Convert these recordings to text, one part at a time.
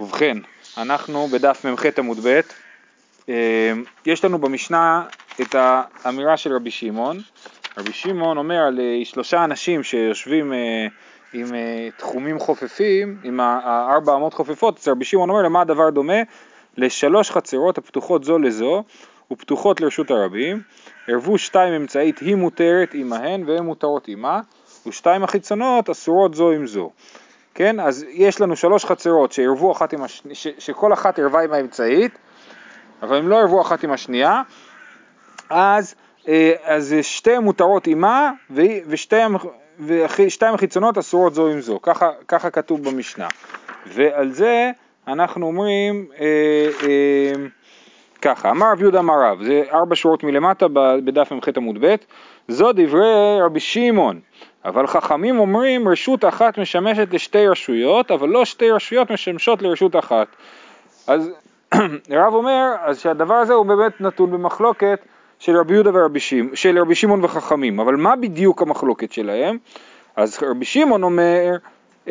ובכן, אנחנו בדף מ"ח עמוד ב', אה, יש לנו במשנה את האמירה של רבי שמעון. רבי שמעון אומר על אה, שלושה אנשים שיושבים אה, עם תחומים חופפים, עם ארבע אמות חופפות, אז רבי שמעון אומר למה הדבר דומה? לשלוש חצרות הפתוחות זו לזו ופתוחות לרשות הרבים, ערבו שתיים אמצעית היא מותרת עמהן והן מותרות עמה, ושתיים החיצונות אסורות זו עם זו. כן, אז יש לנו שלוש חצרות שערבו אחת עם השנייה, שכל אחת ערבה עם האמצעית, אבל הם לא ערבו אחת עם השנייה, אז, אה, אז שתיהן מותרות עימה ושתיהן החיצונות אסורות זו עם זו, ככה, ככה כתוב במשנה. ועל זה אנחנו אומרים אה, אה, ככה, אמר רב יהודה אמר זה ארבע שורות מלמטה בדף מ"ח עמוד ב', זו דברי רבי שמעון, אבל חכמים אומרים רשות אחת משמשת לשתי רשויות, אבל לא שתי רשויות משמשות לרשות אחת. אז רב אומר אז שהדבר הזה הוא באמת נתון במחלוקת של רבי יהודה ורבי שמעון, של רבי שמעון וחכמים, אבל מה בדיוק המחלוקת שלהם? אז רבי שמעון אומר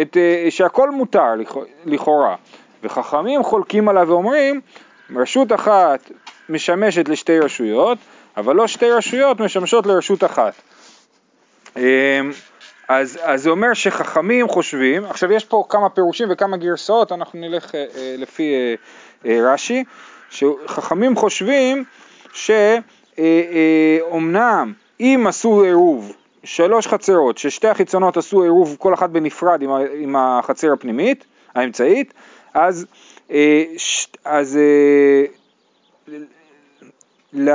את, אה, שהכל מותר לכאורה, וחכמים חולקים עליו ואומרים רשות אחת משמשת לשתי רשויות, אבל לא שתי רשויות משמשות לרשות אחת. אמ, אז, אז זה אומר שחכמים חושבים, עכשיו יש פה כמה פירושים וכמה גרסאות, אנחנו נלך אה, אה לפי אה, אה, רש"י, שחכמים חושבים שאומנם אה, אה, אם עשו עירוב שלוש חצרות, ששתי החיצונות עשו עירוב כל אחת בנפרד עם, עם החצר הפנימית, האמצעית, אז, אה, ש, אז אה, ל...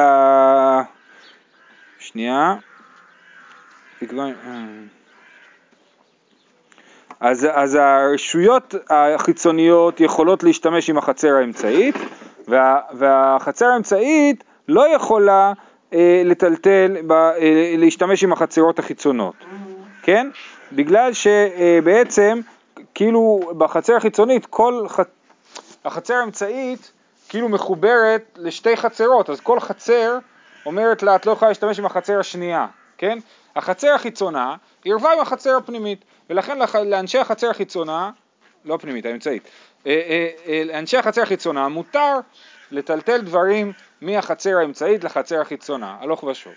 שנייה, אה. אז, אז הרשויות החיצוניות יכולות להשתמש עם החצר האמצעית וה, והחצר האמצעית לא יכולה אה, לטלטל, ב, אה, להשתמש עם החצרות החיצונות, כן? בגלל שבעצם כאילו בחצר החיצונית כל ח... החצר האמצעית כאילו מחוברת לשתי חצרות, אז כל חצר אומרת לה את לא יכולה להשתמש עם החצר השנייה, כן? החצר החיצונה ערבה עם החצר הפנימית, ולכן לאנשי החצר החיצונה, לא הפנימית, האמצעית, אה, אה, אה, לאנשי החצר החיצונה מותר לטלטל דברים מהחצר האמצעית לחצר החיצונה, הלוך ושוב.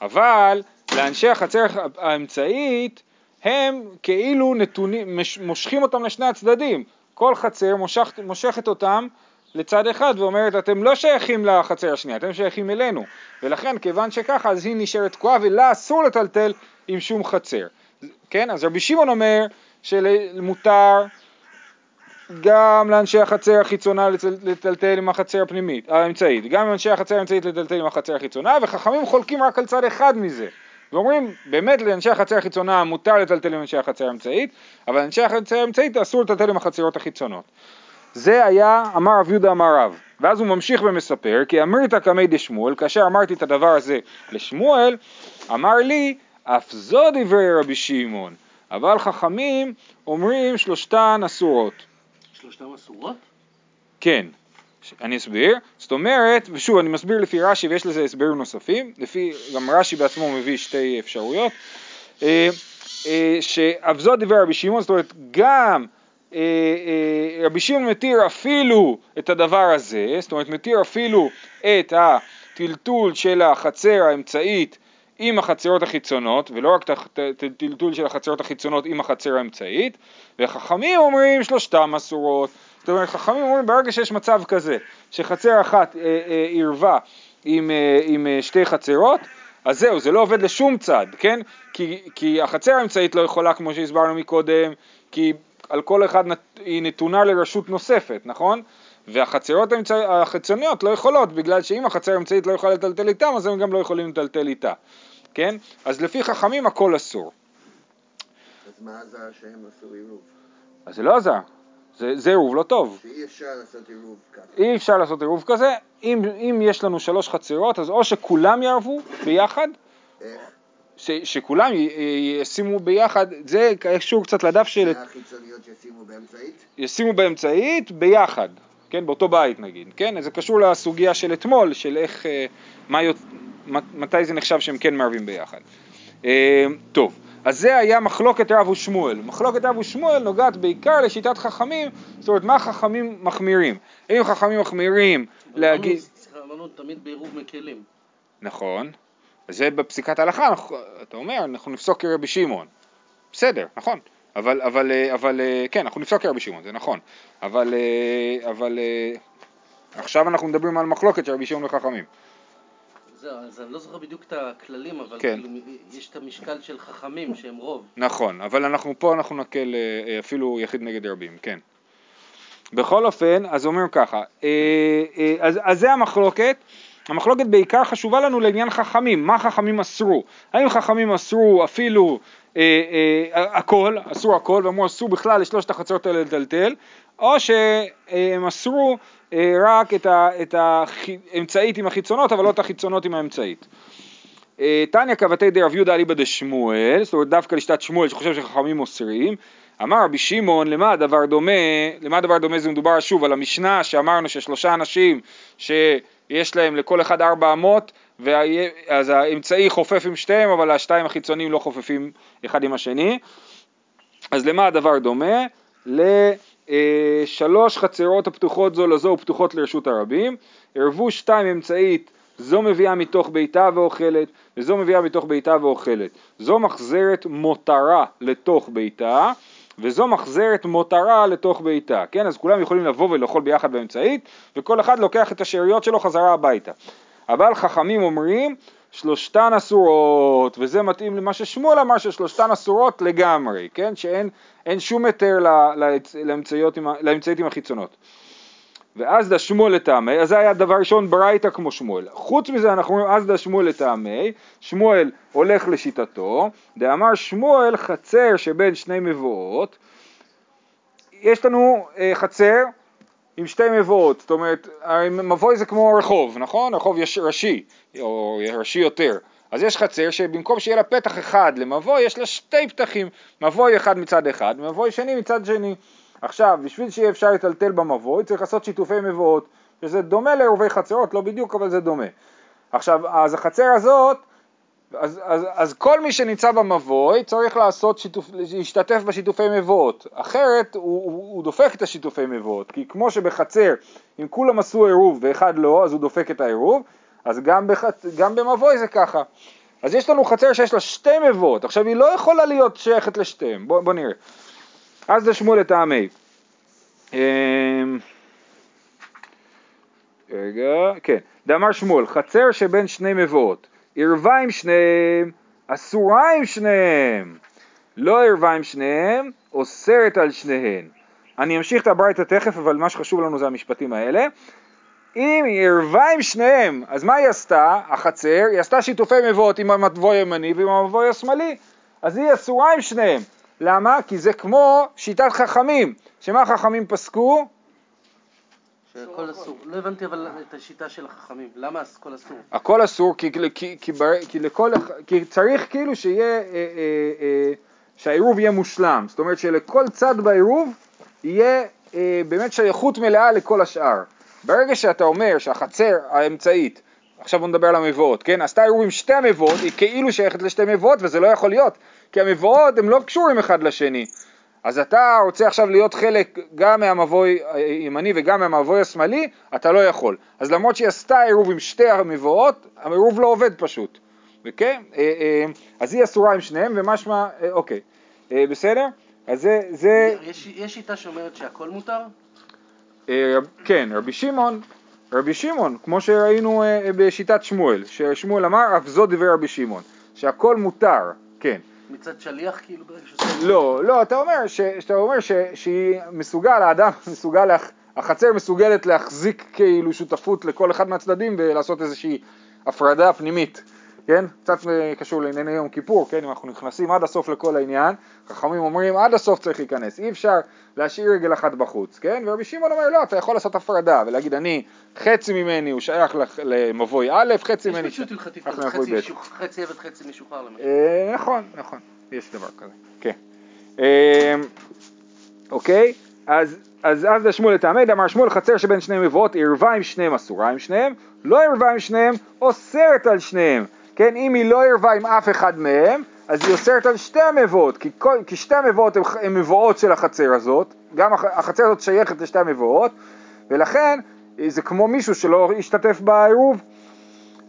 אבל לאנשי החצר האמצעית הם כאילו נתונים, מושכים אותם לשני הצדדים. כל חצר מושכת, מושכת אותם לצד אחד ואומרת אתם לא שייכים לחצר השנייה, אתם שייכים אלינו. ולכן כיוון שככה אז היא נשארת תקועה ולה אסור לטלטל עם שום חצר, כן? אז רבי שמעון אומר שמותר גם לאנשי החצר החיצונה לטלטל עם החצר הפנימית, האמצעית, גם לאנשי החצר האמצעית לטלטל עם החצר החיצונה וחכמים חולקים רק על צד אחד מזה. ואומרים באמת לאנשי החצר החיצונה מותר לטלטל עם אנשי החצר האמצעית אבל לאנשי החצר האמצעית אסור לטלטל עם החצרות החיצונות זה היה אמר רב יהודה אמר רב. ואז הוא ממשיך ומספר כי אמרת קמי דשמואל כאשר אמרתי את הדבר הזה לשמואל אמר לי אף זו דברי רבי שמעון אבל חכמים אומרים שלושתן אסורות. שלושתן אסורות? כן, אני אסביר, זאת אומרת, ושוב אני מסביר לפי רש"י ויש לזה הסברים נוספים, לפי, גם רש"י בעצמו מביא שתי אפשרויות, אה, אה, שאבזו דבר רבי שמעון, זאת אומרת גם רבי שמעון מתיר אפילו את הדבר הזה, זאת אומרת מתיר אפילו את הטלטול של החצר האמצעית עם החצרות החיצונות, ולא רק את הטלטול של החצרות החיצונות עם החצר האמצעית, וחכמים אומרים שלושתם אסורות, זאת אומרת חכמים אומרים ברגע שיש מצב כזה, שחצר אחת אה, אה, עירבה עם, אה, עם אה, שתי חצרות, אז זהו, זה לא עובד לשום צד, כן? כי, כי החצר האמצעית לא יכולה, כמו שהסברנו מקודם, כי על כל אחד היא נתונה לרשות נוספת, נכון? והחצרות החיצוניות לא יכולות, בגלל שאם החצר האמצעית לא יכולה לטלטל איתם, אז הם גם לא יכולים לטלטל איתה, כן? אז לפי חכמים הכל אסור. אז מה עזר שהם עשו עירוב? אז זה לא עזר, זה, זה עירוב לא טוב. שאי אפשר לעשות עירוב ככה. אי אפשר לעשות עירוב כזה, אם, אם יש לנו שלוש חצרות, אז או שכולם יערבו ביחד, איך? ש, שכולם ישימו ביחד, זה קשור קצת לדף של... החיצוניות ישימו באמצעית? ישימו באמצעית ביחד, כן, באותו בית נגיד, כן, זה קשור לסוגיה של אתמול, של איך, אה, מה, מתי זה נחשב שהם כן מערבים ביחד. אה, טוב, אז זה היה מחלוקת רב ושמואל. מחלוקת רב ושמואל נוגעת בעיקר לשיטת חכמים, זאת אומרת מה חכמים מחמירים. האם חכמים מחמירים להגיד... אמרנו תמיד בעירוב מקלים. נכון, זה בפסיקת ההלכה, אתה אומר, אנחנו נפסוק כרבי שמעון. בסדר, נכון. אבל, אבל, אה, אבל, אה, כן, אנחנו נפסוק כרבי שמעון, זה נכון. אבל, אה, אבל עכשיו אנחנו מדברים על מחלוקת של רבי שמעון וחכמים. זהו, אז אני לא זוכר בדיוק את הכללים, אבל כן. כאילו יש את המשקל של חכמים שהם רוב. נכון, אבל אנחנו פה אנחנו נקל אפילו יחיד נגד רבים, כן. בכל אופן, אז אומרים ככה, אז, אז זה המחלוקת, המחלוקת בעיקר חשובה לנו לעניין חכמים, מה חכמים אסרו, האם חכמים אסרו אפילו אה, אה, הכל, אסרו הכל, ואמרו אסרו בכלל לשלושת החצרות האלה לטלטל, או שהם אסרו אה, רק את, ה, את האמצעית עם החיצונות, אבל לא את החיצונות עם האמצעית. אה, תניא כבתי דרב יהודה אליבא דשמואל, זאת אומרת דווקא לשיטת שמואל שחושב שחכמים אוסרים, אמר רבי שמעון למה הדבר דומה, למה הדבר דומה זה מדובר שוב על המשנה שאמרנו ששלושה אנשים שיש להם לכל אחד ארבע אמות ואז האמצעי חופף עם שתיהם אבל השתיים החיצוניים לא חופפים אחד עם השני אז למה הדבר דומה? לשלוש חצרות הפתוחות זו לזו ופתוחות לרשות הרבים, ערבו שתיים אמצעית, זו מביאה מתוך ביתה ואוכלת, וזו מביאה מתוך ביתה ואוכלת. זו מחזרת מותרה לתוך ביתה, וזו מחזרת מותרה לתוך ביתה. כן, אז כולם יכולים לבוא ולאכול ביחד באמצעית, וכל אחד לוקח את השאריות שלו חזרה הביתה. אבל חכמים אומרים, שלושתן אסורות, וזה מתאים למה ששמואל אמר ששלושתן אסורות לגמרי, כן? שאין אין שום היתר לאמצעית עם החיצונות. ואז דה שמואל לטעמי, אז זה היה דבר ראשון ברייתא כמו שמואל. חוץ מזה אנחנו אומרים אז דה שמואל לטעמי, שמואל הולך לשיטתו, דאמר שמואל חצר שבין שני מבואות, יש לנו אה, חצר עם שתי מבואות, זאת אומרת, מבוי זה כמו רחוב, נכון? רחוב יש ראשי, או ראשי יותר. אז יש חצר שבמקום שיהיה לה פתח אחד למבוי, יש לה שתי פתחים, מבוי אחד מצד אחד, ומבוי שני מצד שני. עכשיו, בשביל שיהיה אפשר לטלטל במבוי, צריך לעשות שיתופי מבואות, שזה דומה לעירובי חצרות, לא בדיוק, אבל זה דומה. עכשיו, אז החצר הזאת, אז, אז, אז כל מי שנמצא במבוי צריך לעשות שיתוף, להשתתף בשיתופי מבואות, אחרת הוא, הוא, הוא דופק את השיתופי מבואות, כי כמו שבחצר, אם כולם עשו עירוב ואחד לא, אז הוא דופק את העירוב, אז גם, בחצ... גם במבוי זה ככה. אז יש לנו חצר שיש לה שתי מבואות, עכשיו היא לא יכולה להיות שייכת לשתיהם, בוא, בוא נראה. אז זה שמואל לטעמי. אמ, רגע, כן. דאמר שמואל, חצר שבין שני מבואות, ערווה עם שניהם, אסורה עם שניהם. לא ערווה עם שניהם, אוסרת על שניהם. אני אמשיך את הברייתא תכף, אבל מה שחשוב לנו זה המשפטים האלה. אם היא ערווה עם שניהם, אז מה היא עשתה? החצר, היא עשתה שיתופי מבואות עם המבוי הימני ועם המבוי השמאלי, אז היא אסורה עם שניהם. למה? כי זה כמו שיטת חכמים, שמה חכמים פסקו? שהכל אסור. לא הבנתי אבל את השיטה של החכמים. למה הכל אסור? הכל אסור כי, כי, כי, לכל, כי צריך כאילו שיהיה, אה, אה, אה, שהעירוב יהיה מושלם, זאת אומרת שלכל צד בעירוב יהיה אה, באמת שייכות מלאה לכל השאר. ברגע שאתה אומר שהחצר האמצעית, עכשיו בוא נדבר על המבואות, כן? עשתה עירוב עם שתי מבואות, היא כאילו שייכת לשתי מבואות וזה לא יכול להיות, כי המבואות הם לא קשורים אחד לשני. אז אתה רוצה עכשיו להיות חלק גם מהמבוי הימני וגם מהמבוי השמאלי, אתה לא יכול. אז למרות שהיא עשתה עירוב עם שתי המבואות, העירוב לא עובד פשוט. וכן? אה, אה, אז היא אסורה עם שניהם, ומשמע, אה, אוקיי. בסדר? אז זה, זה יש יש שיטה שאומרת שהכל מותר? כן, רבי שמעון, רבי שמעון, כמו שראינו בשיטת שמואל, ששמואל אמר, אף זו דברי רבי שמעון, שהכל מותר, כן. מצד שליח כאילו ברגע שעושה... לא, לא, אתה אומר, ש, שאתה אומר ש, שהיא מסוגל, האדם מסוגל, להח, החצר מסוגלת להחזיק כאילו שותפות לכל אחד מהצדדים ולעשות איזושהי הפרדה פנימית, כן? קצת אה, קשור לענייני יום כיפור, כן? אם אנחנו נכנסים עד הסוף לכל העניין, חכמים אומרים עד הסוף צריך להיכנס, אי אפשר להשאיר רגל אחת בחוץ, כן? ורבי שמעון אומר לא, אתה יכול לעשות הפרדה ולהגיד אני, חצי ממני הוא שייך למבוי א', חצי יש ממני פשוט הלכתית חצי עבד חצי משוחרר למשל. אה, נכון, נכון, יש דבר כזה, כן. אה, אוקיי, אז אז אז שמואל לטעמי, דאמר שמואל חצר שבין שני מבואות, ערווה עם שניהם אסורה עם שניהם, לא ערווה עם שניהם, אוסרת על שניהם. כן, אם היא לא ערווה עם אף אחד מהם, אז היא אוסרת על שתי המבואות, כי, כל, כי שתי המבואות הן מבואות של החצר הזאת, גם הח, החצר הזאת שייכת לשתי המבואות, ולכן זה כמו מישהו שלא השתתף בעירוב.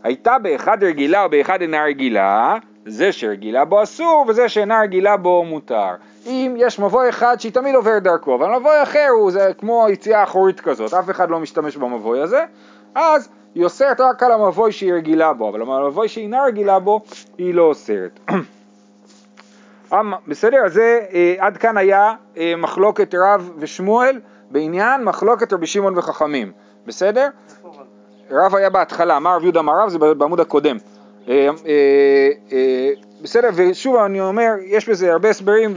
הייתה באחד רגילה או באחד אינה רגילה, זה שרגילה בו אסור וזה שאינה רגילה בו מותר. אם יש מבוי אחד שהיא תמיד עוברת דרכו, אבל מבוי אחר הוא זה כמו יציאה אחורית כזאת, אף אחד לא משתמש במבוי הזה, אז היא אוסרת רק על המבוי שהיא רגילה בו, אבל המבוי שהיא אינה רגילה בו, היא לא אוסרת. אמ, בסדר? אז זה אה, עד כאן היה אה, מחלוקת רב ושמואל בעניין מחלוקת רבי שמעון וחכמים, בסדר? רב היה בהתחלה, מה רב יהודה אמר רב? זה בעמוד הקודם. אה, בסדר, ושוב אני אומר, יש בזה הרבה הסברים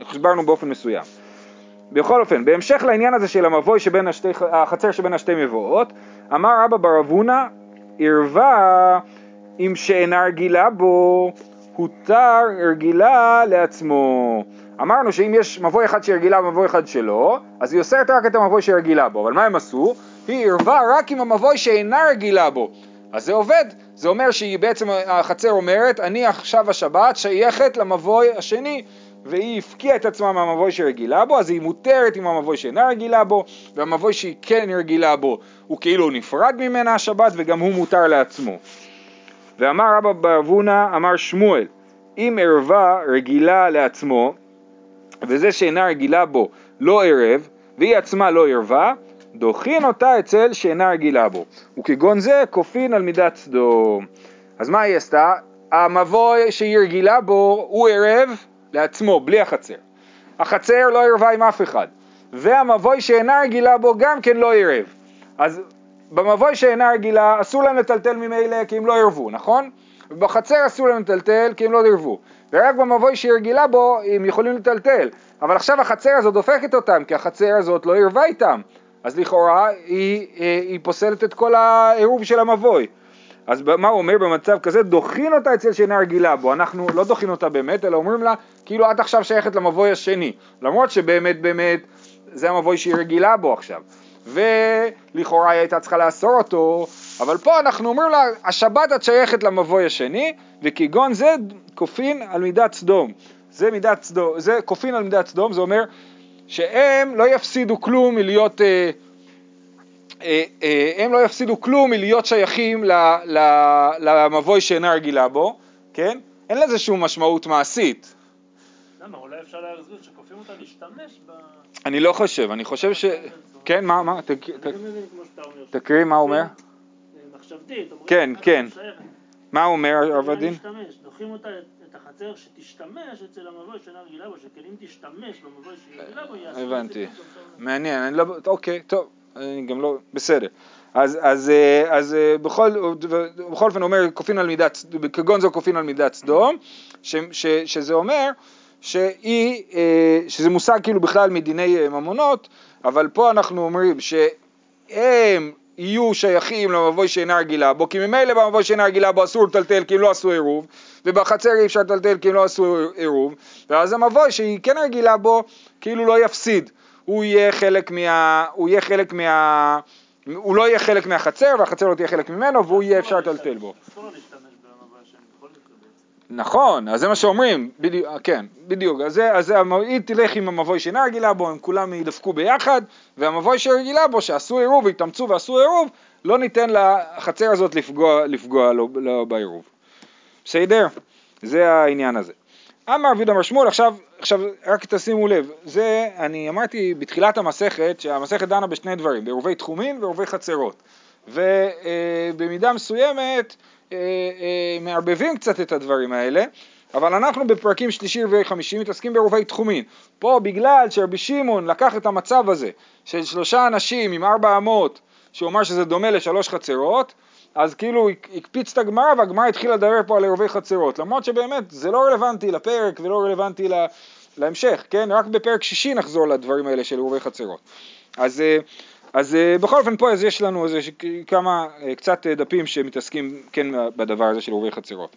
והסברנו באופן מסוים. בכל אופן, בהמשך לעניין הזה של המבוי שבין השתי, החצר שבין השתי מבואות, אמר רבא בר אבונה, ערווה אם שאינה רגילה בו, הותר רגילה לעצמו. אמרנו שאם יש מבוי אחד שהיא רגילה ומבוי אחד שלא, אז היא אוסרת רק את המבוי שהיא רגילה בו, אבל מה הם עשו? היא ערווה רק עם המבוי שאינה רגילה בו. אז זה עובד, זה אומר שהיא בעצם, החצר אומרת, אני עכשיו השבת שייכת למבוי השני, והיא הפקיעה את עצמה מהמבוי שרגילה בו, אז היא מותרת עם המבוי שאינה רגילה בו, והמבוי שהיא כן רגילה בו, הוא כאילו נפרד ממנה השבת, וגם הוא מותר לעצמו. ואמר רבא באבונה, אמר שמואל, אם ערווה רגילה לעצמו, וזה שאינה רגילה בו לא ערב, והיא עצמה לא ערווה, דוחין אותה אצל שאינה רגילה בו, וכגון זה כופין על מידת סדום. אז מה היא עשתה? המבוי שהיא רגילה בו הוא ערב לעצמו, בלי החצר. החצר לא ערבה עם אף אחד, והמבוי שאינה רגילה בו גם כן לא ערב. אז במבוי שאינה רגילה אסור להם לטלטל ממילא כי הם לא ערבו, נכון? ובחצר אסור להם לטלטל כי הם לא ערבו. ורק במבוי שהיא רגילה בו הם יכולים לטלטל. אבל עכשיו החצר הזאת דופקת אותם כי החצר הזאת לא ערבה איתם. אז לכאורה היא, היא, היא פוסלת את כל העירוב של המבוי. אז מה הוא אומר במצב כזה? דוחין אותה אצל שאינה רגילה בו. אנחנו לא דוחין אותה באמת, אלא אומרים לה, כאילו את עכשיו שייכת למבוי השני. למרות שבאמת באמת זה המבוי שהיא רגילה בו עכשיו. ולכאורה היא הייתה צריכה לאסור אותו, אבל פה אנחנו אומרים לה, השבת את שייכת למבוי השני, וכגון זה כופין על מידת סדום. זה מידת סדום, זה כופין על מידת סדום, זה אומר שהם לא יפסידו כלום מלהיות, אה, הם לא יפסידו כלום מלהיות שייכים למבוי שאינה רגילה בו, כן? אין לזה שום משמעות מעשית. למה? אולי אפשר להחזיר שכופים אותה להשתמש ב... אני לא חושב, אני חושב ש... כן, מה, מה? תקריא מה הוא אומר. מחשבתית. כן, כן. מה הוא אומר, הרב הדין? דוחים אותה את החצר שתשתמש אצל המבוי שאינה רגילה בו, שכן אם תשתמש במבוי שהיא רגילה בו, יעשו הבנתי. מעניין, לא... אוקיי, טוב, אני גם לא... בסדר. אז, אז, אז בכל, בכל אופן אומר כופין על מידת, כגון זו כופין על מידת סדום, ש, ש, שזה אומר שהיא, שזה מושג כאילו בכלל מדיני ממונות, אבל פה אנחנו אומרים שהם יהיו שייכים למבוי שאינה רגילה בו, כי ממילא במבוי שאינה רגילה בו אסור לטלטל כי הם לא עשו עירוב, ובחצר אי אפשר לטלטל כי הם לא עשו עירוב, ואז המבוי שהיא כן רגילה בו, כאילו לא יפסיד, הוא יהיה חלק מה... הוא יהיה חלק מה... הוא לא יהיה חלק מהחצר, והחצר לא תהיה חלק ממנו, והוא יהיה אפשר לטלטל בו. נכון, אז זה מה שאומרים, בדיוק, כן, בדיוק, אז, זה, זה, היא תלך עם המבוי שאינה רגילה בו, הם כולם ידפקו ביחד, והמבוי שרגילה בו, שעשו עירוב, התאמצו ועשו עירוב, לא ניתן לחצר הזאת לפגוע, לפגוע לו, לו בעירוב. בסדר? זה העניין הזה. אמר רבי דמר שמואל, עכשיו, עכשיו רק תשימו לב, זה, אני אמרתי בתחילת המסכת, שהמסכת דנה בשני דברים, בעירובי תחומים ועירובי חצרות. ובמידה מסוימת, אה, אה, מערבבים קצת את הדברים האלה, אבל אנחנו בפרקים שלישי רביעי חמישי מתעסקים בעירובי תחומין. פה בגלל שרבי שמעון לקח את המצב הזה של שלושה אנשים עם ארבע אמות, שהוא אמר שזה דומה לשלוש חצרות, אז כאילו הקפיץ את הגמרא והגמרא התחילה לדבר פה על עירובי חצרות, למרות שבאמת זה לא רלוונטי לפרק ולא רלוונטי לה, להמשך, כן? רק בפרק שישי נחזור לדברים האלה של עירובי חצרות. אז אה, אז uh, בכל אופן פה אז יש לנו איזה כמה, uh, קצת דפים שמתעסקים כן בדבר הזה של עירובי חצרות.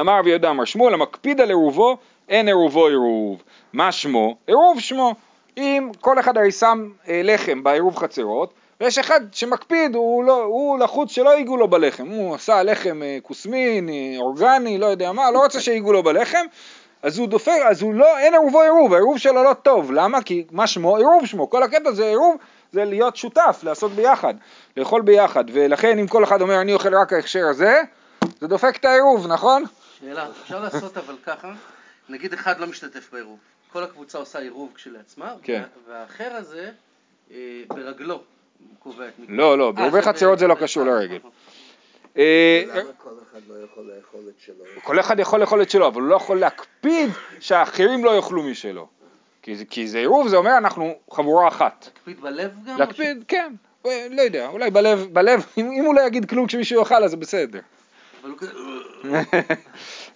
אמר רבי יהודה אמר שמואל המקפיד על עירובו אין עירובו עירוב. מה שמו? עירוב שמו. אם כל אחד הרי שם לחם בעירוב חצרות ויש אחד שמקפיד, הוא, לא, הוא לחוץ שלא ייגעו לו בלחם, הוא עשה לחם אה, כוסמין, אה, אורגני, לא יודע מה, לא רוצה שייגעו לו בלחם, אז הוא דופק, אז הוא לא, אין עירובו עירוב, העירוב שלו לא טוב, למה? כי מה שמו? עירוב שמו, כל הקטע זה עירוב, זה להיות שותף, לעשות ביחד, לאכול ביחד, ולכן אם כל אחד אומר אני אוכל רק ההכשר הזה, זה דופק את העירוב, נכון? שאלה, אפשר לעשות אבל ככה, נגיד אחד לא משתתף בעירוב, כל הקבוצה עושה עירוב כשלעצמה, כן. וה- והאחר הזה אה, ברגלו קובע את מיקום. לא, לא, אה, בעירובי זה חצרות זה לא קשור אה, לרגל. נכון. אה, למה כל אחד לא יכול לאכול את שלו? כל אחד יכול לאכול את שלו, אבל הוא לא יכול להקפיד שהאחרים לא יאכלו משלו. כי זה, כי זה עירוב, זה אומר אנחנו חבורה אחת. להקפיד בלב גם? להקפיד, כן, אה, לא יודע, אולי בלב, בלב, אם, הוא לא יגיד כלום כשמישהו יאכל אז זה בסדר.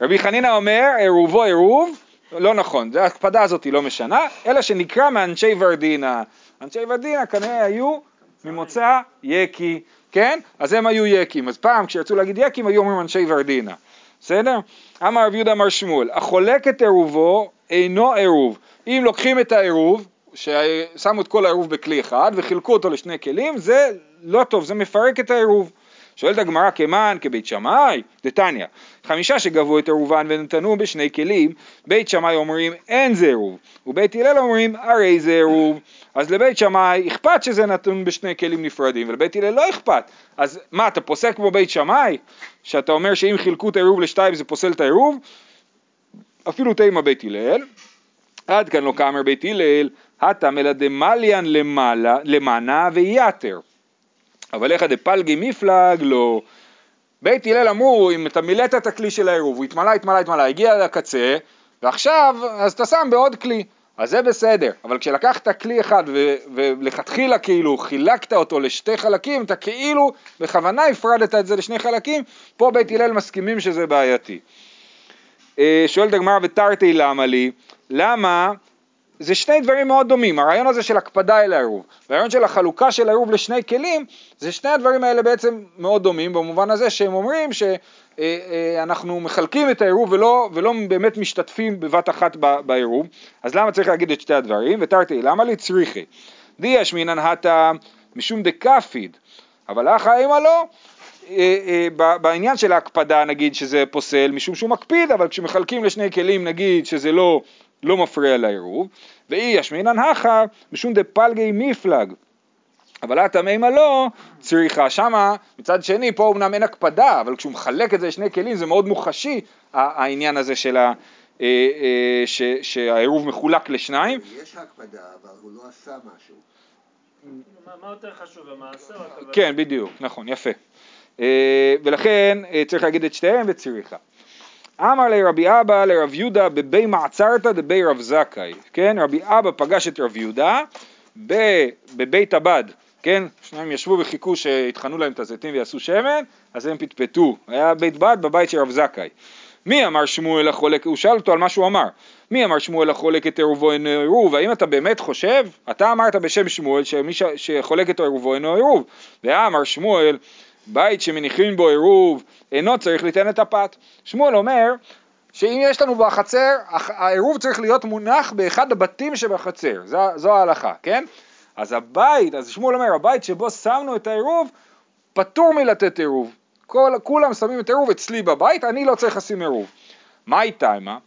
רבי חנינא אומר, עירובו עירוב, לא נכון, זה ההקפדה הזאת היא לא משנה, אלא שנקרא מאנשי ורדינה. אנשי ורדינה כנראה היו ממוצא יקי, כן? אז הם היו יקים, אז פעם כשרצו להגיד יקים היו אומרים אנשי ורדינה, בסדר? אמר רב יהודה אמר שמואל, החולק את עירובו אינו עירוב. אם לוקחים את העירוב, ששמו את כל העירוב בכלי אחד וחילקו אותו לשני כלים, זה לא טוב, זה מפרק את העירוב. שואלת הגמרא כמן כבית שמאי, דתניא, חמישה שגבו את עירובן ונתנו בשני כלים, בית שמאי אומרים אין זה עירוב, ובית הלל אומרים הרי זה עירוב, אז לבית שמאי אכפת שזה נתון בשני כלים נפרדים, ולבית הלל לא אכפת, אז מה אתה פוסק כמו בית שמאי, שאתה אומר שאם חילקו את העירוב לשתיים זה פוסל את העירוב? אפילו תימא בית הלל, עד כאן לא כאמר בית הלל, הטם אלא דמליאן למעלה, למענה ויתר. אבל איך דפלגי מפלג לא. בית הלל אמרו, אם אתה מילאת את הכלי של העירוב, הוא התמלא, התמלא, התמלא, הגיע לקצה, ועכשיו, אז אתה שם בעוד כלי. אז זה בסדר, אבל כשלקחת כלי אחד ו- ולכתחילה כאילו חילקת אותו לשתי חלקים, אתה כאילו בכוונה הפרדת את זה לשני חלקים, פה בית הלל מסכימים שזה בעייתי. אה, שואלת הגמרא ותרתי למה לי? למה? זה שני דברים מאוד דומים, הרעיון הזה של הקפדה אל העירוב, והרעיון של החלוקה של העירוב לשני כלים, זה שני הדברים האלה בעצם מאוד דומים במובן הזה שהם אומרים שאנחנו מחלקים את העירוב ולא, ולא באמת משתתפים בבת אחת בעירוב, אז למה צריך להגיד את שתי הדברים? ותרתי למה לי צריכי? דיאש מינן הטה משום דקפיד, אבל אחא אימה לא, אה, אה, בעניין של ההקפדה נגיד שזה פוסל משום שהוא מקפיד, אבל כשמחלקים לשני כלים נגיד שזה לא, לא מפריע לעירוב, ואי ישמינן הכה משום דפלגי מפלג. אבל התמימה לא צריכה, שמה מצד שני פה אמנם אין הקפדה, אבל כשהוא מחלק את זה לשני כלים זה מאוד מוחשי העניין הזה של ה... אה, אה, ש- שהעירוב מחולק לשניים, יש הקפדה, אבל הוא לא עשה משהו. מה יותר חשוב, המעשה? כן בדיוק, נכון, יפה. אה, ולכן צריך להגיד את שתיהם וצריכה. אמר לרבי אבא לרב יהודה בבי מעצרתא דבי רב זכאי, כן? רבי אבא פגש את רב יהודה בבית הבד, כן? שניים ישבו וחיכו שיטחנו להם את הזיתים ויעשו שמן, אז הם פטפטו, היה בית בד בבית של רב זכאי. מי אמר שמואל החולק, הוא שאל אותו על מה שהוא אמר, מי אמר שמואל החולק את עירובו אינו עירוב, האם אתה באמת חושב, אתה אמרת בשם שמואל שמי שחולק את עירובו אינו עירוב, ואמר שמואל בית שמניחים בו עירוב אינו צריך ליתן את הפת. שמואל אומר שאם יש לנו בחצר, העירוב צריך להיות מונח באחד הבתים שבחצר, זו, זו ההלכה, כן? אז הבית, אז שמואל אומר, הבית שבו שמנו את העירוב, פטור מלתת עירוב. כל, כולם שמים את העירוב אצלי בבית, אני לא צריך לשים עירוב. מה איתה, מה?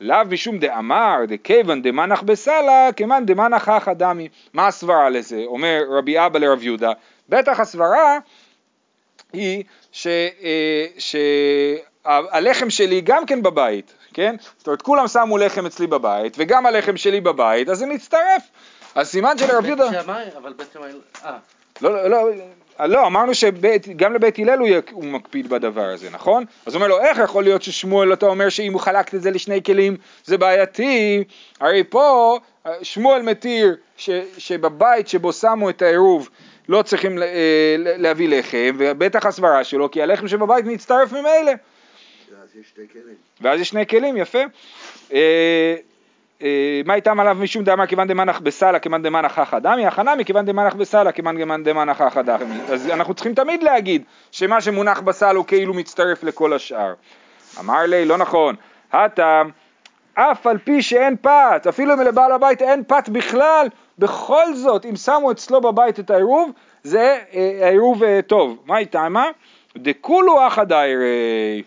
לאו משום דאמר דכיוון דמנח בסלה כמאן דמנח אחא דמי. מה הסברה לזה? אומר רבי אבא לרב יהודה. בטח הסברה היא ש, אה, שהלחם שלי גם כן בבית, כן? זאת אומרת כולם שמו לחם אצלי בבית וגם הלחם שלי בבית אז זה מצטרף. אז סימן שלרב יהודה... בית שמאי, אבל בית שמאי... אה, לא, לא, לא, לא, אמרנו שגם לבית הלל הוא מקפיד בדבר הזה, נכון? אז הוא אומר לו, איך יכול להיות ששמואל אתה אומר שאם הוא חלק את זה לשני כלים זה בעייתי? הרי פה אה, שמואל מתיר ש, שבבית שבו שמו את העירוב לא צריכים אה, להביא לחם, ובטח הסברה שלו, כי הלחם שבבית מצטרף ממילא. אז יש שתי כלים. ואז יש שני כלים, יפה. אה, אה, מה איתם עליו משום דאמר כיוון דמנח בסלה כיוון דמנח אחא דמי, הכנה מכיוון דמנח בסלה כיוון דמנח אחא דמי. אז אנחנו צריכים תמיד להגיד שמה שמונח בסל הוא כאילו מצטרף לכל השאר. אמר לי, לא נכון, הטעם אף על פי שאין פת, אפילו אם לבעל הבית אין פת בכלל, בכל זאת, אם שמו אצלו בבית את העירוב, זה אה, העירוב אה, טוב. מה איתה מה? דכולו אחא דיירי.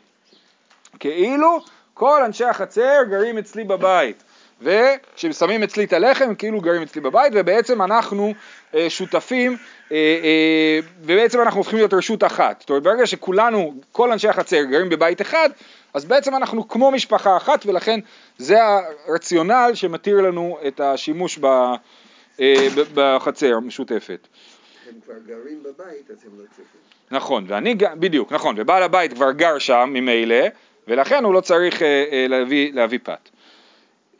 כאילו כל אנשי החצר גרים אצלי בבית. וכששמים אצלי את הלחם, כאילו גרים אצלי בבית, ובעצם אנחנו אה, שותפים, אה, אה, ובעצם אנחנו הופכים להיות רשות אחת. זאת אומרת, ברגע שכולנו, כל אנשי החצר גרים בבית אחד, אז בעצם אנחנו כמו משפחה אחת, ולכן זה הרציונל שמתיר לנו את השימוש ב, אה, בחצר המשותפת. הם כבר גרים בבית, אז הם לא צריכים. נכון, ואני, בדיוק, נכון, ובעל הבית כבר גר שם ממילא, ולכן הוא לא צריך אה, אה, להביא, להביא פת.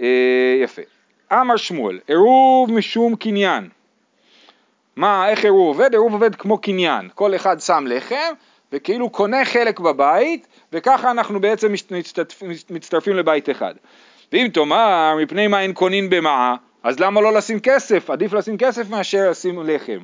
אה, יפה. אמר שמואל, עירוב משום קניין. מה, איך עירוב עובד? עירוב עובד כמו קניין. כל אחד שם לחם, וכאילו קונה חלק בבית, וככה אנחנו בעצם מצטרפים לבית אחד. ואם תאמר, מפני מה אין קונין במעה, אז למה לא לשים כסף? עדיף לשים כסף מאשר לשים לחם.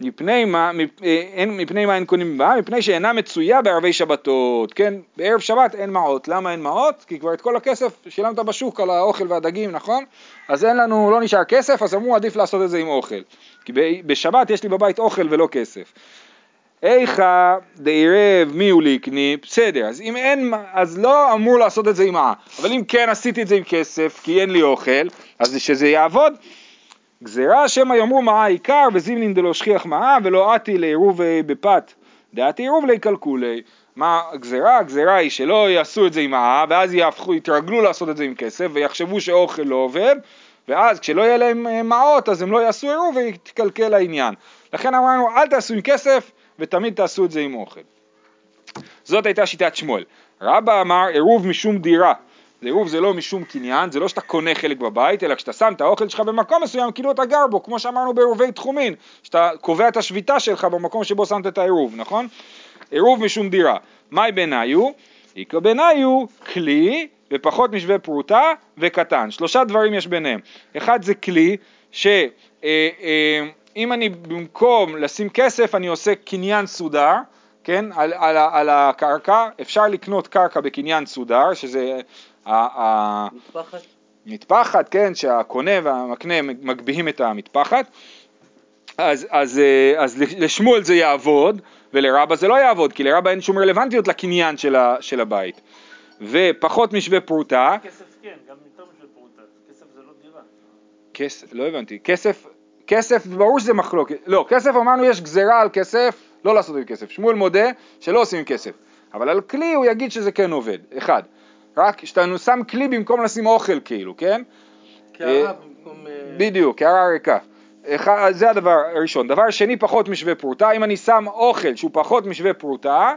מפני מה, מפ- אה, אין, מפני מה אין קונים במעה? מפני שאינה מצויה בערבי שבתות, כן? בערב שבת אין מעות. למה אין מעות? כי כבר את כל הכסף שילמת בשוק על האוכל והדגים, נכון? אז אין לנו, לא נשאר כסף, אז אמרו עדיף לעשות את זה עם אוכל. כי בשבת יש לי בבית אוכל ולא כסף. איכה דעירב מי הוא ליקני, בסדר, אז אם אין, אז לא אמור לעשות את זה עם מעה, אבל אם כן עשיתי את זה עם כסף, כי אין לי אוכל, אז שזה יעבוד. גזירה שמא יאמרו מעה עיקר וזימנין דלא שכיח מעה ולא עתי לעירוב אה, בפת. דעתי עירוב לי. קלקולי מה הגזירה? הגזירה היא שלא יעשו את זה עם מעה ואז יהפכו, יתרגלו לעשות את זה עם כסף ויחשבו שאוכל לא עובד ואז כשלא יהיה להם אה, מעות אז הם לא יעשו עירוב ויתקלקל העניין. לכן אמרנו אל תעשו עם כסף ותמיד תעשו את זה עם אוכל. זאת הייתה שיטת שמואל. רבא אמר עירוב משום דירה עירוב זה לא משום קניין, זה לא שאתה קונה חלק בבית, אלא כשאתה שם את האוכל שלך במקום מסוים, כאילו אתה גר בו, כמו שאמרנו בעירובי תחומין, שאתה קובע את השביתה שלך במקום שבו שמת את העירוב, נכון? עירוב משום דירה. מהי ביניו? איכא ביניו כלי ופחות משווה פרוטה וקטן. שלושה דברים יש ביניהם. אחד זה כלי שאם אה, אה, אני במקום לשים כסף אני עושה קניין סודר, כן, על, על, על הקרקע, אפשר לקנות קרקע בקניין סודר, שזה ה- ה- מטפחת? מטפחת, כן, שהקונה והמקנה מגביהים את המטפחת, אז, אז, אה, אז לשמואל זה יעבוד, ולרבא זה לא יעבוד, כי לרבא אין שום רלוונטיות לקניין של, ה, של הבית. ופחות משווה פרוטה, כסף כן, גם יותר משל פרוטה. כסף זה לא דירה. כסף, לא הבנתי, כסף, כסף, ברור שזה מחלוקת, לא, כסף אמרנו יש גזירה על כסף, לא לעשות עם כסף, שמואל מודה שלא עושים עם כסף, אבל על כלי הוא יגיד שזה כן עובד, אחד, רק כשאתה שם כלי במקום לשים אוכל כאילו, כן? קערה במקום... אה, בדיוק, קערה ריקה. זה הדבר הראשון. דבר שני, פחות משווה פרוטה. אם אני שם אוכל שהוא פחות משווה פרוטה,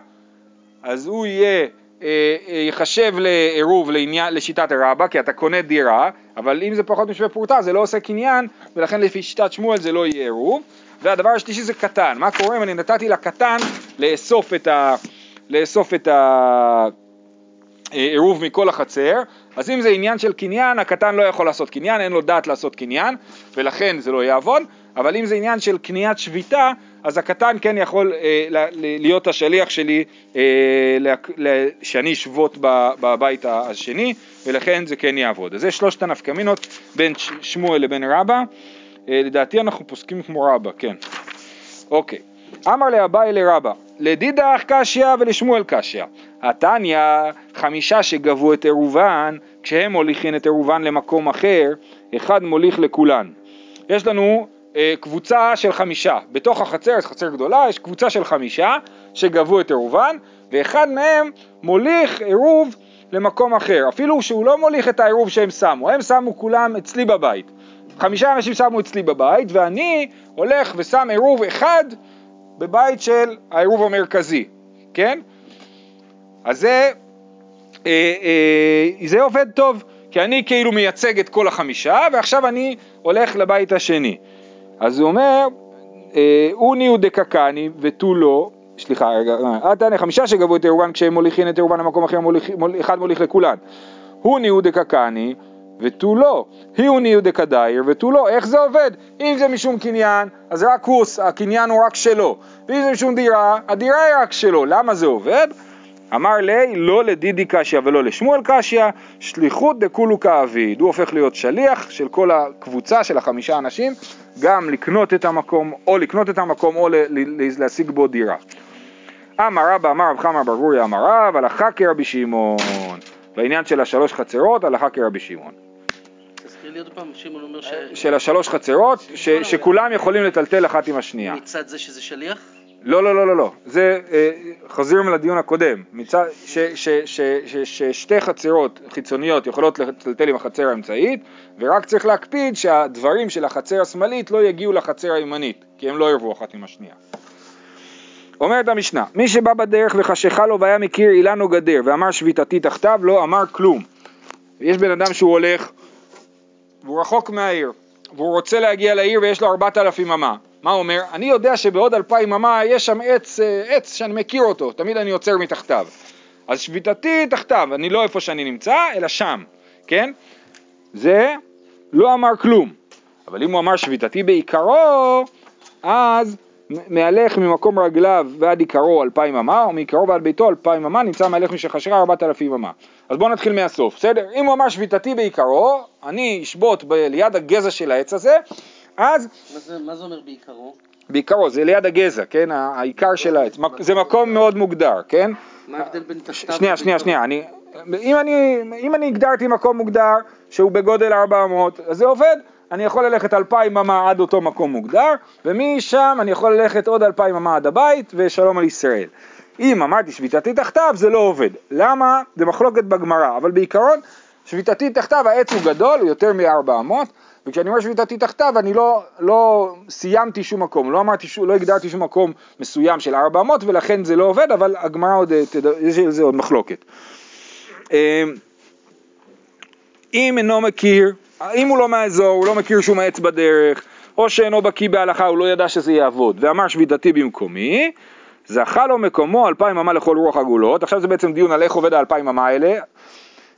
אז הוא יהיה, אה, אה, ייחשב לעירוב לעניין, לשיטת הרבה, כי אתה קונה דירה, אבל אם זה פחות משווה פרוטה זה לא עושה קניין, ולכן לפי שיטת שמואל זה לא יהיה עירוב. והדבר השלישי זה קטן. מה קורה אם אני נתתי לקטן לאסוף את ה... לאסוף את ה... עירוב מכל החצר, אז אם זה עניין של קניין, הקטן לא יכול לעשות קניין, אין לו דעת לעשות קניין, ולכן זה לא יעבוד, אבל אם זה עניין של קניית שביתה, אז הקטן כן יכול אה, להיות השליח שלי, אה, שאני אשבות בבית השני, ולכן זה כן יעבוד. אז זה שלושת הנפקמינות בין שמואל לבין רבא, אה, לדעתי אנחנו פוסקים כמו רבא, כן. אוקיי. אמר לאביי לרבא, לדידך קשיא ולשמואל קשיא. התניא, חמישה שגבו את עירובן, כשהם מוליכים את עירובן למקום אחר, אחד מוליך לכולן. יש לנו אה, קבוצה של חמישה, בתוך החצר, זו חצר גדולה, יש קבוצה של חמישה שגבו את עירובן, ואחד מהם מוליך עירוב למקום אחר, אפילו שהוא לא מוליך את העירוב שהם שמו, הם שמו כולם אצלי בבית. חמישה אנשים שמו אצלי בבית, ואני הולך ושם עירוב אחד בבית של העירוב המרכזי, כן? אז זה, אה, אה, זה עובד טוב, כי אני כאילו מייצג את כל החמישה, ועכשיו אני הולך לבית השני. אז הוא אומר, אה, אוני הוא דקקני ותו לא, סליחה, רגע, אה, תענה חמישה שגבו את עירובן כשהם מוליכים את עירובן למקום אחר, מוליך, מול, אחד מוליך לכולן. הוא דקקני ותו לא, ניהו דקדייר ותו לא, איך זה עובד? אם זה משום קניין, אז רק הוא, הקניין הוא רק שלו, ואם זה משום דירה, הדירה היא רק שלו, למה זה עובד? אמר לי, לא לדידי קשיא ולא לשמואל קשיא, שליחות דכולו כאביד. הוא הופך להיות שליח של כל הקבוצה של החמישה אנשים, גם לקנות את המקום, או לקנות את המקום, או להשיג בו דירה. אמר רבא, אמר רב חמא בר אמר רב, הלכה כרבי שמעון. בעניין של השלוש חצרות, הלכה כרבי שמעון. עוד פעם, שמעון אומר של השלוש חצרות, ש- שכולם יכולים לטלטל אחת עם השנייה. שמצד זה שזה שליח? לא, לא, לא, לא, לא. זה, אה, חוזרים לדיון הקודם. מצד, ש, ש, ש, ש, ששתי חצרות חיצוניות יכולות לטלטל עם החצר האמצעית, ורק צריך להקפיד שהדברים של החצר השמאלית לא יגיעו לחצר הימנית, כי הם לא ירבו אחת עם השנייה. אומרת המשנה, מי שבא בדרך וחשיכה לו והיה מכיר אילן או גדר ואמר שביתתי תחתיו, לא אמר כלום. יש בן אדם שהוא הולך והוא רחוק מהעיר, והוא רוצה להגיע לעיר ויש לו ארבעת אלפים אמה. מה הוא אומר? אני יודע שבעוד אלפיים אמה יש שם עץ, אה, עץ שאני מכיר אותו, תמיד אני עוצר מתחתיו. אז שביתתי תחתיו, אני לא איפה שאני נמצא, אלא שם, כן? זה לא אמר כלום. אבל אם הוא אמר שביתתי בעיקרו, אז מהלך ממקום רגליו ועד עיקרו אלפיים אמה, או מעיקרו ועד ביתו אלפיים אמה, נמצא מהלך משחשרה ארבעת אלפים אמה. אז בואו נתחיל מהסוף, בסדר? אם הוא אמר שביתתי בעיקרו, אני אשבות ב- ליד הגזע של העץ הזה, אז מה זה- מה זה אומר בעיקרו? בעיקרו, זה ליד הגזע, כן? העיקר של העץ. זה מקום מאוד מוגדר, כן? מה ההבדל בין תחתיו שנייה, שנייה? שנייה, אני, אם, אני, אם אני הגדרתי מקום מוגדר שהוא בגודל 400, אז זה עובד, אני יכול ללכת 2,000 אמה עד אותו מקום מוגדר, ומשם אני יכול ללכת עוד 2,000 אמה עד הבית, ושלום על ישראל. אם אמרתי שביתתי תחתיו, זה לא עובד. למה? זה מחלוקת בגמרא, אבל בעיקרון, שביתתי תחתיו, העץ הוא גדול, הוא יותר מ-400, וכשאני אומר שביתתי תחתיו, אני לא, לא סיימתי שום מקום, לא אמרתי, לא הגדרתי שום מקום מסוים של 400, ולכן זה לא עובד, אבל הגמרא עוד, אה, תד- יש על זה עוד מחלוקת. אה, אם אינו מכיר, אם הוא לא מהאזור, הוא לא מכיר שום עץ בדרך, או שאינו בקיא בהלכה, הוא לא ידע שזה יעבוד, ואמר שביתתי במקומי, זכה לו מקומו אלפיים אמה לכל רוח עגולות, עכשיו זה בעצם דיון על איך עובד האלפיים אמה האלה,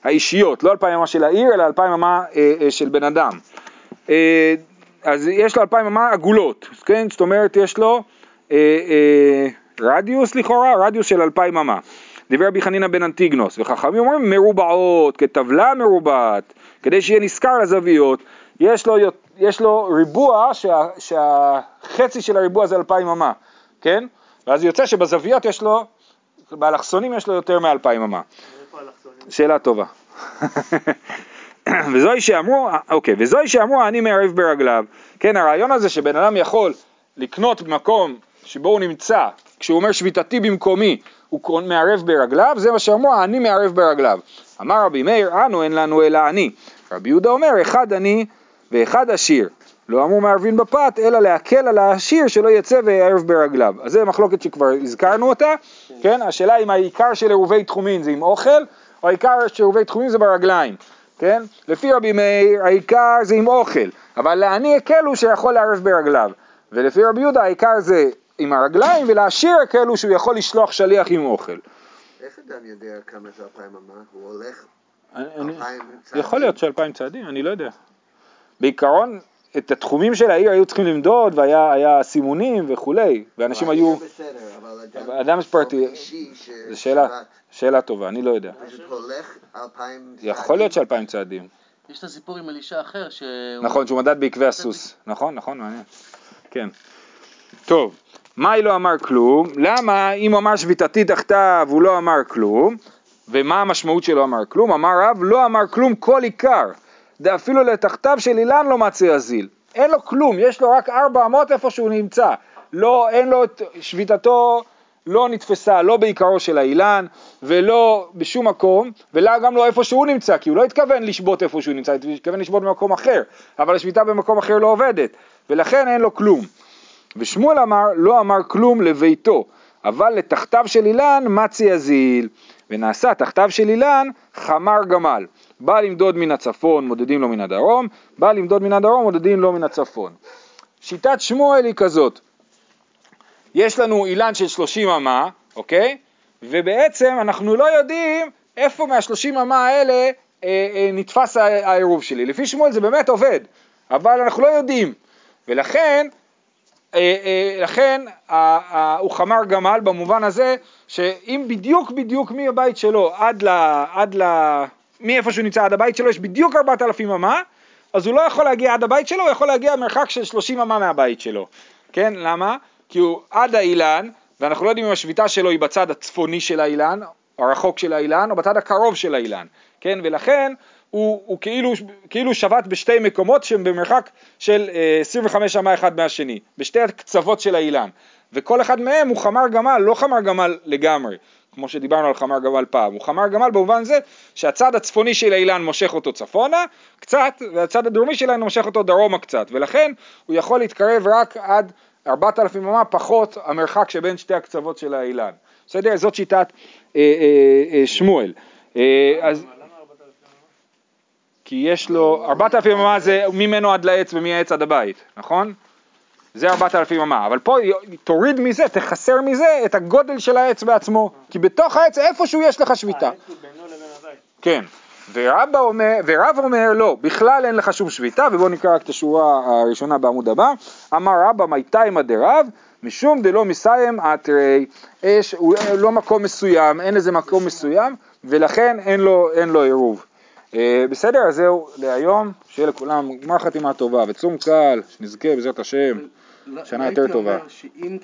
האישיות, לא אלפיים אמה של העיר, אלא אלפיים אמה אה, אה, של בן אדם. אה, אז יש לו אלפיים אמה עגולות, כן? זאת אומרת יש לו אה, אה, רדיוס לכאורה, רדיוס של אלפיים אמה. דיבר רבי חנינא בן אנטיגנוס, וחכמים אומרים מרובעות, כטבלה מרובעת, כדי שיהיה נשכר לזוויות, יש לו, יש לו ריבוע שה, שהחצי של הריבוע זה אלפיים אמה, כן? ואז יוצא שבזוויות יש לו, באלכסונים יש לו יותר מאלפיים אמה. שאלה טובה. וזוהי שאמרו, אוקיי, וזוהי שאמרו אני מערב ברגליו. כן, הרעיון הזה שבן אדם יכול לקנות במקום שבו הוא נמצא, כשהוא אומר שביתתי במקומי, הוא מערב ברגליו, זה מה שאמרו, אני מערב ברגליו. אמר רבי מאיר, אנו אין לנו אלא אני. רבי יהודה אומר, אחד אני ואחד עשיר. לא אמרו מערבין בפת, אלא להקל על העשיר שלא יצא ויערב ברגליו. אז זו מחלוקת שכבר הזכרנו אותה, כן? השאלה אם העיקר של עירובי תחומין זה עם אוכל, או העיקר של עירובי תחומין זה ברגליים, כן? לפי רבי מאיר, העיקר זה עם אוכל, אבל לעני הקל הוא שיכול לערב ברגליו. ולפי רבי יהודה העיקר זה עם הרגליים, ולעשיר הקל הוא שהוא יכול לשלוח שליח עם אוכל. איך אדם יודע כמה זה אלפיים אמה? הוא הולך אלפיים צעדים? יכול להיות שאלפיים צעדים, אני לא יודע. בעיקרון, את התחומים של העיר היו צריכים למדוד, והיה היה סימונים וכולי, ואנשים היו... בסדר, אבל אדם... פרטי- זו שאלה, שאלה טובה, אני לא יודע. פשוט הולך אלפיים צעדים. יכול להיות שאלפיים צעדים. יש את הסיפור עם אלישע אחר, שהוא... נכון, שהוא מדד בעקבי הסוס. נכון, נכון, מעניין. כן. טוב, מאי לא אמר כלום? למה אם הוא אמר שביתתי תחתיו הוא לא אמר כלום? ומה המשמעות שלא אמר כלום? אמר רב לא אמר כלום כל עיקר. אפילו לתחתיו של אילן לא מצא יזיל. אין לו כלום, יש לו רק ארבע אמות איפה שהוא נמצא. לא, אין לו את שביתתו לא נתפסה לא בעיקרו של האילן ולא בשום מקום וגם לא איפה שהוא נמצא כי הוא לא התכוון לשבות איפה שהוא נמצא, הוא התכוון לשבות במקום אחר אבל השביתה במקום אחר לא עובדת ולכן אין לו כלום ושמואל אמר לא אמר כלום לביתו אבל לתחתיו של אילן מצי יזיל ונעשה תחתיו של אילן חמר גמל בא למדוד מן הצפון מודדים לו מן הדרום בא למדוד מן הדרום מודדים לו מן הצפון שיטת שמואל היא כזאת יש לנו אילן של 30 אמה, אוקיי? ובעצם אנחנו לא יודעים איפה מה-30 אמה האלה אה, אה, נתפס העירוב שלי. לפי שמואל זה באמת עובד, אבל אנחנו לא יודעים. ולכן אה, אה, לכן ה- ה- הוא חמר גמל במובן הזה שאם בדיוק בדיוק מהבית שלו עד ל... עד ל... מאיפה שהוא נמצא עד הבית שלו יש בדיוק 4,000 אמה, אז הוא לא יכול להגיע עד הבית שלו, הוא יכול להגיע מרחק של 30 אמה מהבית שלו. כן, למה? כי הוא עד האילן, ואנחנו לא יודעים אם השביתה שלו היא בצד הצפוני של האילן, הרחוק של האילן, או בצד הקרוב של האילן. כן, ולכן הוא, הוא כאילו, כאילו שבת בשתי מקומות שהם במרחק של אה, 25 אמה אחד מהשני, בשתי הקצוות של האילן. וכל אחד מהם הוא חמר גמל, לא חמר גמל לגמרי, כמו שדיברנו על חמר גמל פעם, הוא חמר גמל במובן זה שהצד הצפוני של האילן מושך אותו צפונה קצת, והצד הדרומי של האילן מושך אותו דרומה קצת, ולכן הוא יכול להתקרב רק עד 4,000 אמה פחות המרחק שבין שתי הקצוות של האילן. בסדר? זאת שיטת אה, אה, אה, שמואל. אה, אז... למה 4,000 אמה? כי יש לו, 4,000 אמה זה ממנו עד לעץ ומהעץ עד הבית, נכון? זה 4,000 אמה, אבל פה תוריד מזה, תחסר מזה את הגודל של העץ בעצמו, כי בתוך העץ איפשהו יש לך שביתה. כן, ורבא אומר, ורב אומר לא, בכלל אין לך שום שביתה, ובואו נקרא רק את השורה הראשונה בעמוד הבא, אמר רבא מייתיימא דרב, משום דלא מסיים אתרי, יש, לא מקום מסוים, אין איזה מקום מסוים, ולכן אין לו, אין לו עירוב. אה, בסדר, אז זהו להיום, שיהיה לכולם גמר חתימה טובה וצום קל, שנזכה בעזרת השם, שנה יותר טובה. הייתי אומר שאם